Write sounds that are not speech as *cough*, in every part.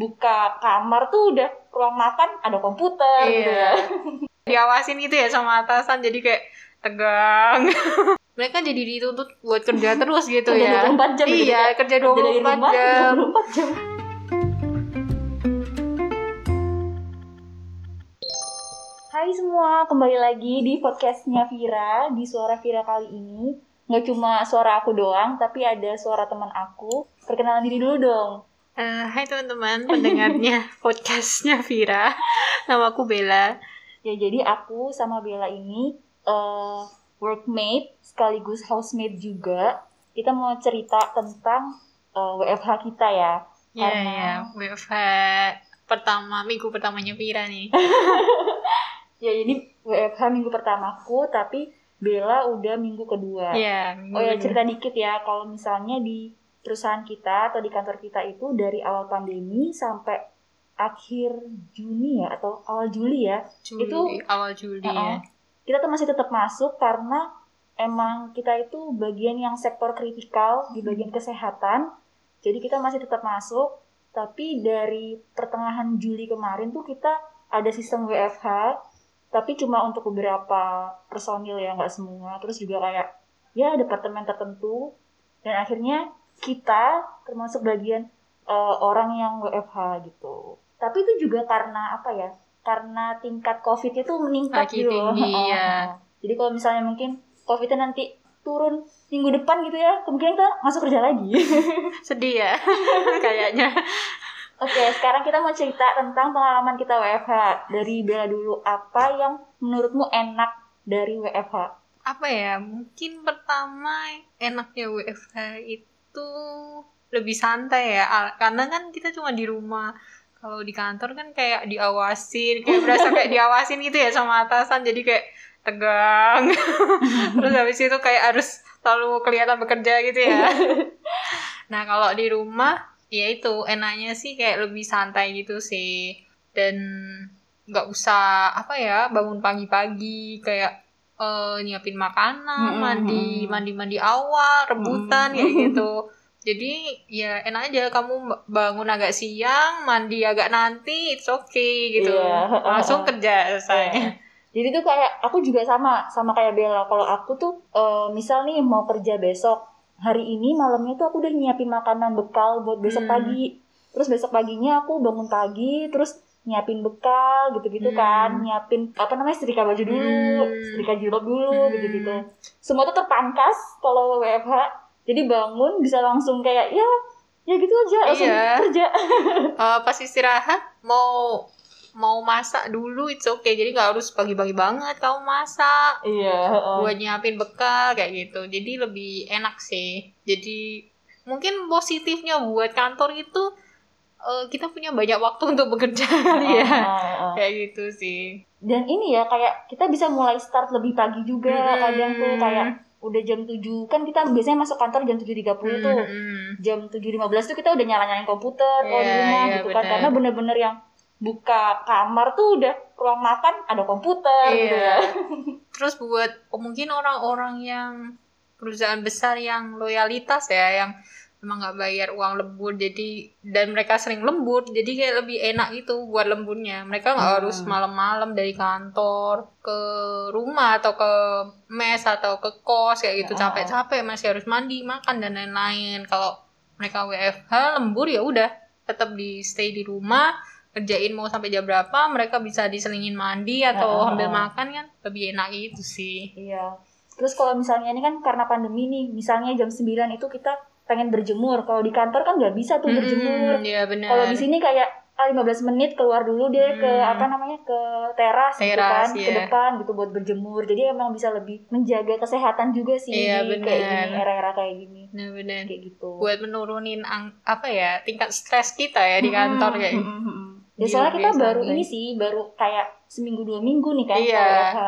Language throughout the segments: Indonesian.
buka kamar tuh udah ruang makan ada komputer gitu Iya. ya. *laughs* diawasin gitu ya sama atasan jadi kayak tegang *laughs* mereka jadi dituntut buat kerja terus gitu Kerja ya 24 jam gitu iya ya. kerja Kerja dari 24 rumah jam 24 jam. Hai semua, kembali lagi di podcastnya Vira Di suara Vira kali ini Nggak cuma suara aku doang, tapi ada suara teman aku Perkenalan diri dulu dong Eh, hai teman-teman pendengarnya *laughs* podcastnya Vira. Nama aku Bella. Ya jadi aku sama Bella ini eh, workmate sekaligus housemate juga. Kita mau cerita tentang eh, WFH kita ya. Ya Karena- ya WFH pertama minggu pertamanya Vira nih. *laughs* Ya ini WFH minggu pertamaku, tapi Bella udah minggu kedua. Ya minggu Oh ya cerita dikit ya, kalau misalnya di perusahaan kita atau di kantor kita itu dari awal pandemi sampai akhir Juni ya atau awal Juli ya, Juli, itu- awal Juli Uh-uh. ya kita tuh masih tetap masuk karena emang kita itu bagian yang sektor kritikal di bagian kesehatan, jadi kita masih tetap masuk. Tapi dari pertengahan Juli kemarin tuh kita ada sistem WFH, tapi cuma untuk beberapa personil ya nggak semua. Terus juga kayak ya departemen tertentu dan akhirnya kita termasuk bagian eh, orang yang WFH gitu. Tapi itu juga karena apa ya? Karena tingkat COVID itu meningkat Lagi gitu tinggi, Heeh, *laughs* ya. Jadi kalau misalnya mungkin COVID-nya nanti turun minggu depan gitu ya, kemungkinan kita masuk kerja lagi. *laughs* sedih ya *laughs* kayaknya Oke, sekarang kita mau cerita tentang pengalaman kita WFH. Dari Bella dulu, apa yang menurutmu enak dari WFH? apa ya mungkin pertama enaknya WFH itu lebih santai ya. Al- karena kan kita cuma di rumah. Kalau di kantor kan kayak diawasin kayak *laughs* berasa kayak diawasin gitu ya sama atasan. Jadi kayak tegang. *laughs* Terus habis itu kayak harus selalu kelihatan bekerja gitu ya. *laughs* Nah kalau di rumah ya itu. Enaknya sih kayak lebih santai gitu sih. Dan nggak usah apa ya bangun pagi-pagi. Kayak eh, nyiapin makanan Mm-mm, mandi mandi mandi awal rebutan Mm-mm. kayak gitu jadi ya enak aja kamu bangun agak siang mandi agak nanti it's okay gitu Iya, langsung kerja selesai Iya. Jadi tuh kayak aku juga sama sama kayak Bella. Kalau aku tuh eh, misal nih mau kerja besok hari ini malamnya tuh aku udah nyiapin makanan bekal buat besok Hmm. pagi. Terus besok paginya aku bangun pagi terus nyiapin bekal gitu-gitu Hmm. kan, nyiapin apa namanya setrika baju dulu, Hmm. setrika jilbab dulu Hmm. gitu-gitu. Semua tuh terpangkas kalau WFH. Jadi bangun bisa langsung kayak ya ya gitu aja langsung Iya. kerja. *laughs* Eh, pas istirahat mau mau masak dulu it's okay jadi nggak harus pagi-pagi banget kamu masak Iya, heeh. buat nyiapin bekal kayak gitu jadi lebih enak sih jadi mungkin positifnya buat kantor itu eh, kita punya banyak waktu untuk bekerja *laughs* kali ya Heeh, heeh. kayak gitu sih dan ini ya kayak kita bisa mulai start lebih pagi juga Mm-mm. kadang tuh kayak udah jam 7 kan kita biasanya masuk kantor jam 7.30 tuh Mm-mm. jam 7.15 tuh kita udah nyala-nyalain komputer kalau di rumah iya, gitu kan karena bener-bener yang buka kamar tuh udah ruang makan ada komputer gitu Iya. ya *laughs* terus buat oh, mungkin orang-orang yang perusahaan besar yang loyalitas ya yang emang nggak bayar uang lembur jadi dan mereka sering lembur jadi kayak lebih enak gitu buat lemburnya mereka nggak Hmm. harus malam-malam dari kantor ke rumah atau ke mes atau ke kos kayak gitu Ah. capek-capek masih harus mandi makan dan lain-lain kalau mereka WFH lembur ya udah tetap di stay di rumah kerjain mau sampai jam berapa mereka bisa diselingin mandi atau Ah. ambil makan kan lebih enak itu sih iya terus kalau misalnya ini kan karena pandemi nih misalnya jam 9 itu kita pengen berjemur kalau di kantor kan nggak bisa tuh berjemur Mm-mm, Iya benar. Kalau di sini kayak ah, 15 menit keluar dulu deh ke Hmm. apa namanya ke teras, gitu Teras, kan, ke iya. depan gitu buat berjemur. Jadi emang bisa lebih menjaga kesehatan juga sih Iya, di kayak gini era-era kayak gini. Benar benar. Kayak gitu. Buat menurunin ang- apa ya tingkat stres kita ya di kantor kayak *laughs* gitu. Mm, mm, mm, mm. Ya soalnya kita lebih baru ini sih, baru kayak seminggu dua minggu nih kan Iya. WFH.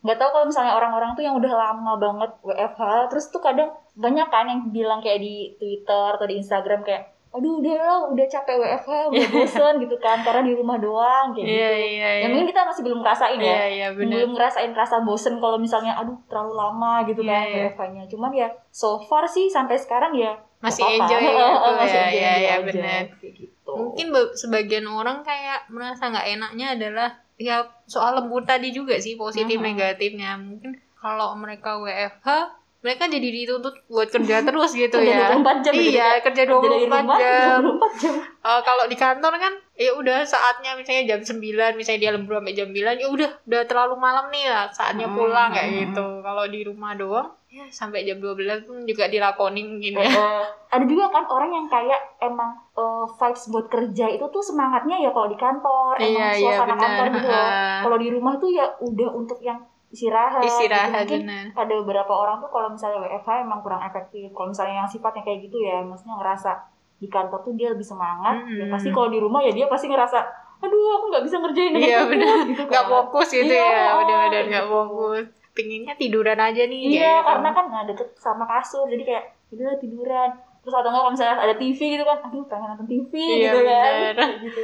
Nggak tahu kalau misalnya orang-orang tuh yang udah lama banget WFH, terus tuh kadang banyak kan yang bilang kayak di Twitter atau di Instagram kayak, aduh udah lah, udah capek WFH, udah *laughs* bosen gitu kan, karena di rumah doang kayak Iya gitu. iya Ya iya. mungkin kita masih belum ngerasain ya. Iya iya benar. belum ngerasain rasa bosen kalau misalnya aduh terlalu lama gitu Iya, kan iya. WFH-nya. Cuman ya so far sih sampai sekarang ya Masih nggak apa-apa. *laughs* enjoy gitu Masih ya. enjoy Iya iya aja, benar. kayak gitu. Mungkin sebagian orang kayak merasa nggak enaknya adalah ya soal lembur tadi juga sih positif Mhm. negatifnya mungkin kalau mereka WFH mereka jadi dituntut buat kerja terus *laughs* gitu Kerja ya 24 jam gitu, iya Kak. kerja Kerja dari 24 rumah jam 24 jam. Eh, kalau di kantor kan ya udah saatnya misalnya jam 9 misalnya dia lembur sampai jam 9 ya udah udah terlalu malam nih lah saatnya Hmm, pulang kayak hmm, gitu kalau di rumah doang ya sampai jam 12 pun juga dilakonin mungkin ya Eh, ada juga kan orang yang kayak emang eh, vibes buat kerja itu tuh semangatnya ya kalau di kantor emang Iya, iya, suasana benar. kantor gitu. Ah. Kalau di rumah tuh ya udah untuk yang istirahat. istirahat gitu. Benar ada beberapa orang tuh kalau misalnya WFH emang kurang efektif. Kalau misalnya yang sifatnya kayak gitu ya, maksudnya ngerasa di kantor tuh dia lebih semangat. Ya Mm-mm. pasti kalau di rumah ya dia pasti ngerasa, aduh aku nggak bisa ngerjain ini Iya, benar. gitu nggak kan. fokus gitu Iya, ya benar-benar nggak fokus pinginnya tiduran aja nih Iya, gitu. karena kan nggak deket sama kasur, jadi kayak udah tiduran. Terus atau nggak kalau misalnya ada TV gitu kan, aduh pengen nonton TV Iya, gitu kan. gitu.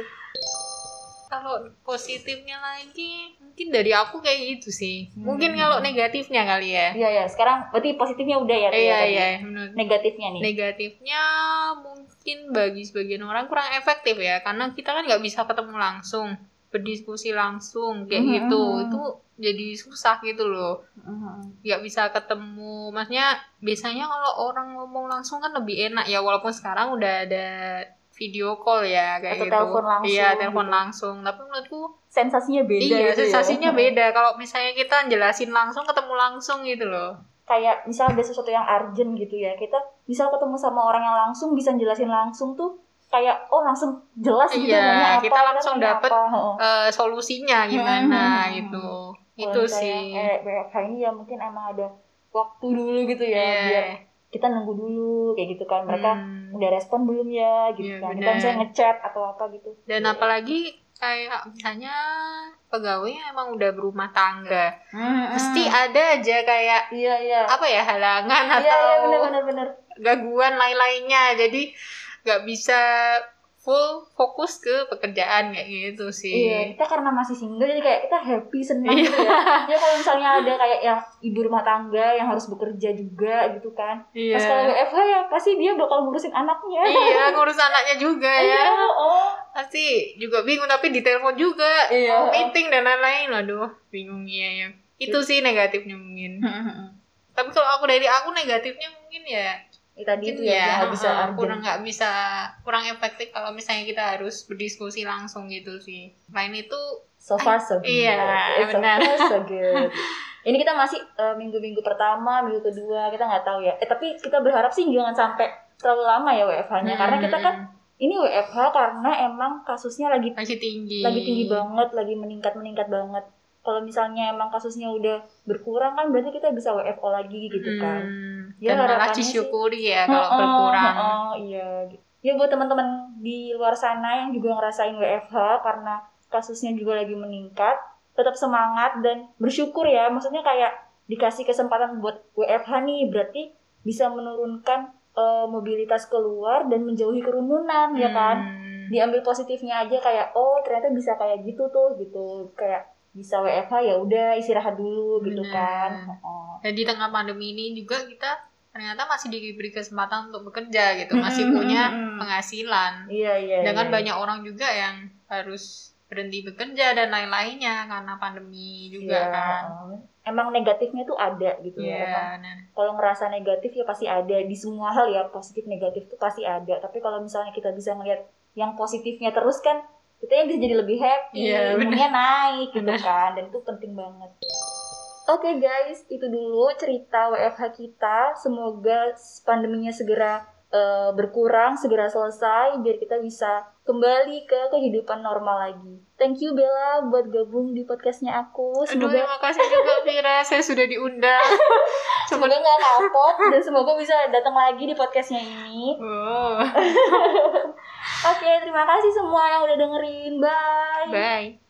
Kalau positifnya lagi mungkin dari aku kayak gitu sih Hmm. mungkin kalau negatifnya kali ya Iya ya, sekarang berarti positifnya udah ya. tuh ya iya iya menurut Negatifnya nih. negatifnya mungkin bagi sebagian orang kurang efektif ya karena kita kan nggak bisa ketemu langsung berdiskusi langsung kayak Mhm. gitu itu jadi susah gitu loh Mhm. nggak bisa ketemu maksudnya biasanya kalau orang ngomong langsung kan lebih enak ya walaupun sekarang udah ada video call ya kayak Atau gitu telepon langsung iya telepon gitu. langsung tapi menurutku Sensasinya beda iya gitu ya. sensasinya *laughs* beda kalau misalnya kita jelasin langsung ketemu langsung gitu loh kayak misal ada sesuatu yang urgent gitu ya kita misal ketemu sama orang yang langsung bisa jelasin langsung tuh kayak oh langsung jelas gitu Iya, apa kita langsung maunya dapet apa. Heeh. Eh, solusinya gimana Hmm. gitu Kalau itu sih eh, ini ya mungkin emang ada waktu dulu gitu ya Iya. biar kita nunggu dulu kayak gitu kan. Mereka Hmm. udah respon belum ya gitu Iya, kan. Kita misalnya ngechat atau apa gitu. Dan apalagi kayak misalnya pegawainya emang udah berumah tangga mesti ada aja kayak iya iya. apa ya halangan iya atau iya benar benar benar. gangguan lain-lainnya. Jadi nggak bisa full fokus ke pekerjaan kayak gitu sih Iya, kita karena masih single jadi kayak kita happy senang Iya. gitu ya. Ya kalau misalnya ada kayak yang ibu rumah tangga yang harus bekerja juga gitu kan. Iya. Pas kalau WFH ya pasti dia bakal ngurusin anaknya. iya ngurus anaknya juga Iya, ya oh. pasti juga bingung tapi ditelepon juga Iya. mau meeting dan lain-lain aduh bingung iya ya itu sih negatifnya mungkin tapi kalau aku dari aku negatifnya mungkin ya Ya, tadi itu ya, nggak bisa uh, kurang nggak bisa kurang efektif kalau misalnya kita harus berdiskusi langsung gitu sih lain itu So far so good. Iya, so far so *laughs* good. Ini kita masih eh, minggu-minggu pertama, minggu kedua, kita nggak tahu ya. Eh tapi kita berharap sih jangan sampai terlalu lama ya WFH-nya. Karena kita kan ini WFH karena emang kasusnya lagi masih tinggi lagi tinggi banget, lagi meningkat meningkat banget. Kalau misalnya emang kasusnya udah berkurang kan berarti kita bisa WFO lagi gitu kan. Hmm, Ya, dan malah sih- disyukuri ya kalau Heeh, berkurang heeh, iya. Ya buat teman-teman di luar sana yang juga ngerasain WFH karena kasusnya juga lagi meningkat, tetap semangat dan bersyukur ya. Maksudnya kayak dikasih kesempatan buat WFH nih berarti bisa menurunkan eh, mobilitas keluar dan menjauhi kerumunan ya kan. Hmm. Diambil positifnya aja kayak oh ternyata bisa kayak gitu tuh gitu. Kayak bisa WFH ya udah istirahat dulu gitu Bener. kan. Heeh. dan di tengah pandemi ini juga kita ternyata masih diberi kesempatan untuk bekerja gitu masih punya penghasilan Iya iya. dengan iya. banyak orang juga yang harus berhenti bekerja dan lain-lainnya karena pandemi juga Iya, kan. Emang negatifnya tuh ada gitu ya. Emang Iya, nah, kalau ngerasa negatif ya pasti ada di semua hal ya positif negatif tuh pasti ada. Tapi kalau misalnya kita bisa ngelihat yang positifnya terus kan kita yang bisa jadi lebih happy, Iya, imunnya naik gitu Bener. kan. Dan itu penting banget. Oke guys, itu dulu cerita WFH kita. Semoga pandeminya segera eh, berkurang, segera selesai biar kita bisa kembali ke kehidupan normal lagi. Thank you Bella buat gabung di podcastnya aku. aduh Semoga terima kasih juga Vira *laughs* saya sudah diundang semoga nggak kapok dan semoga bisa datang lagi di podcastnya ini. oh, *laughs* Oke, terima kasih semua yang udah dengerin. Bye. bye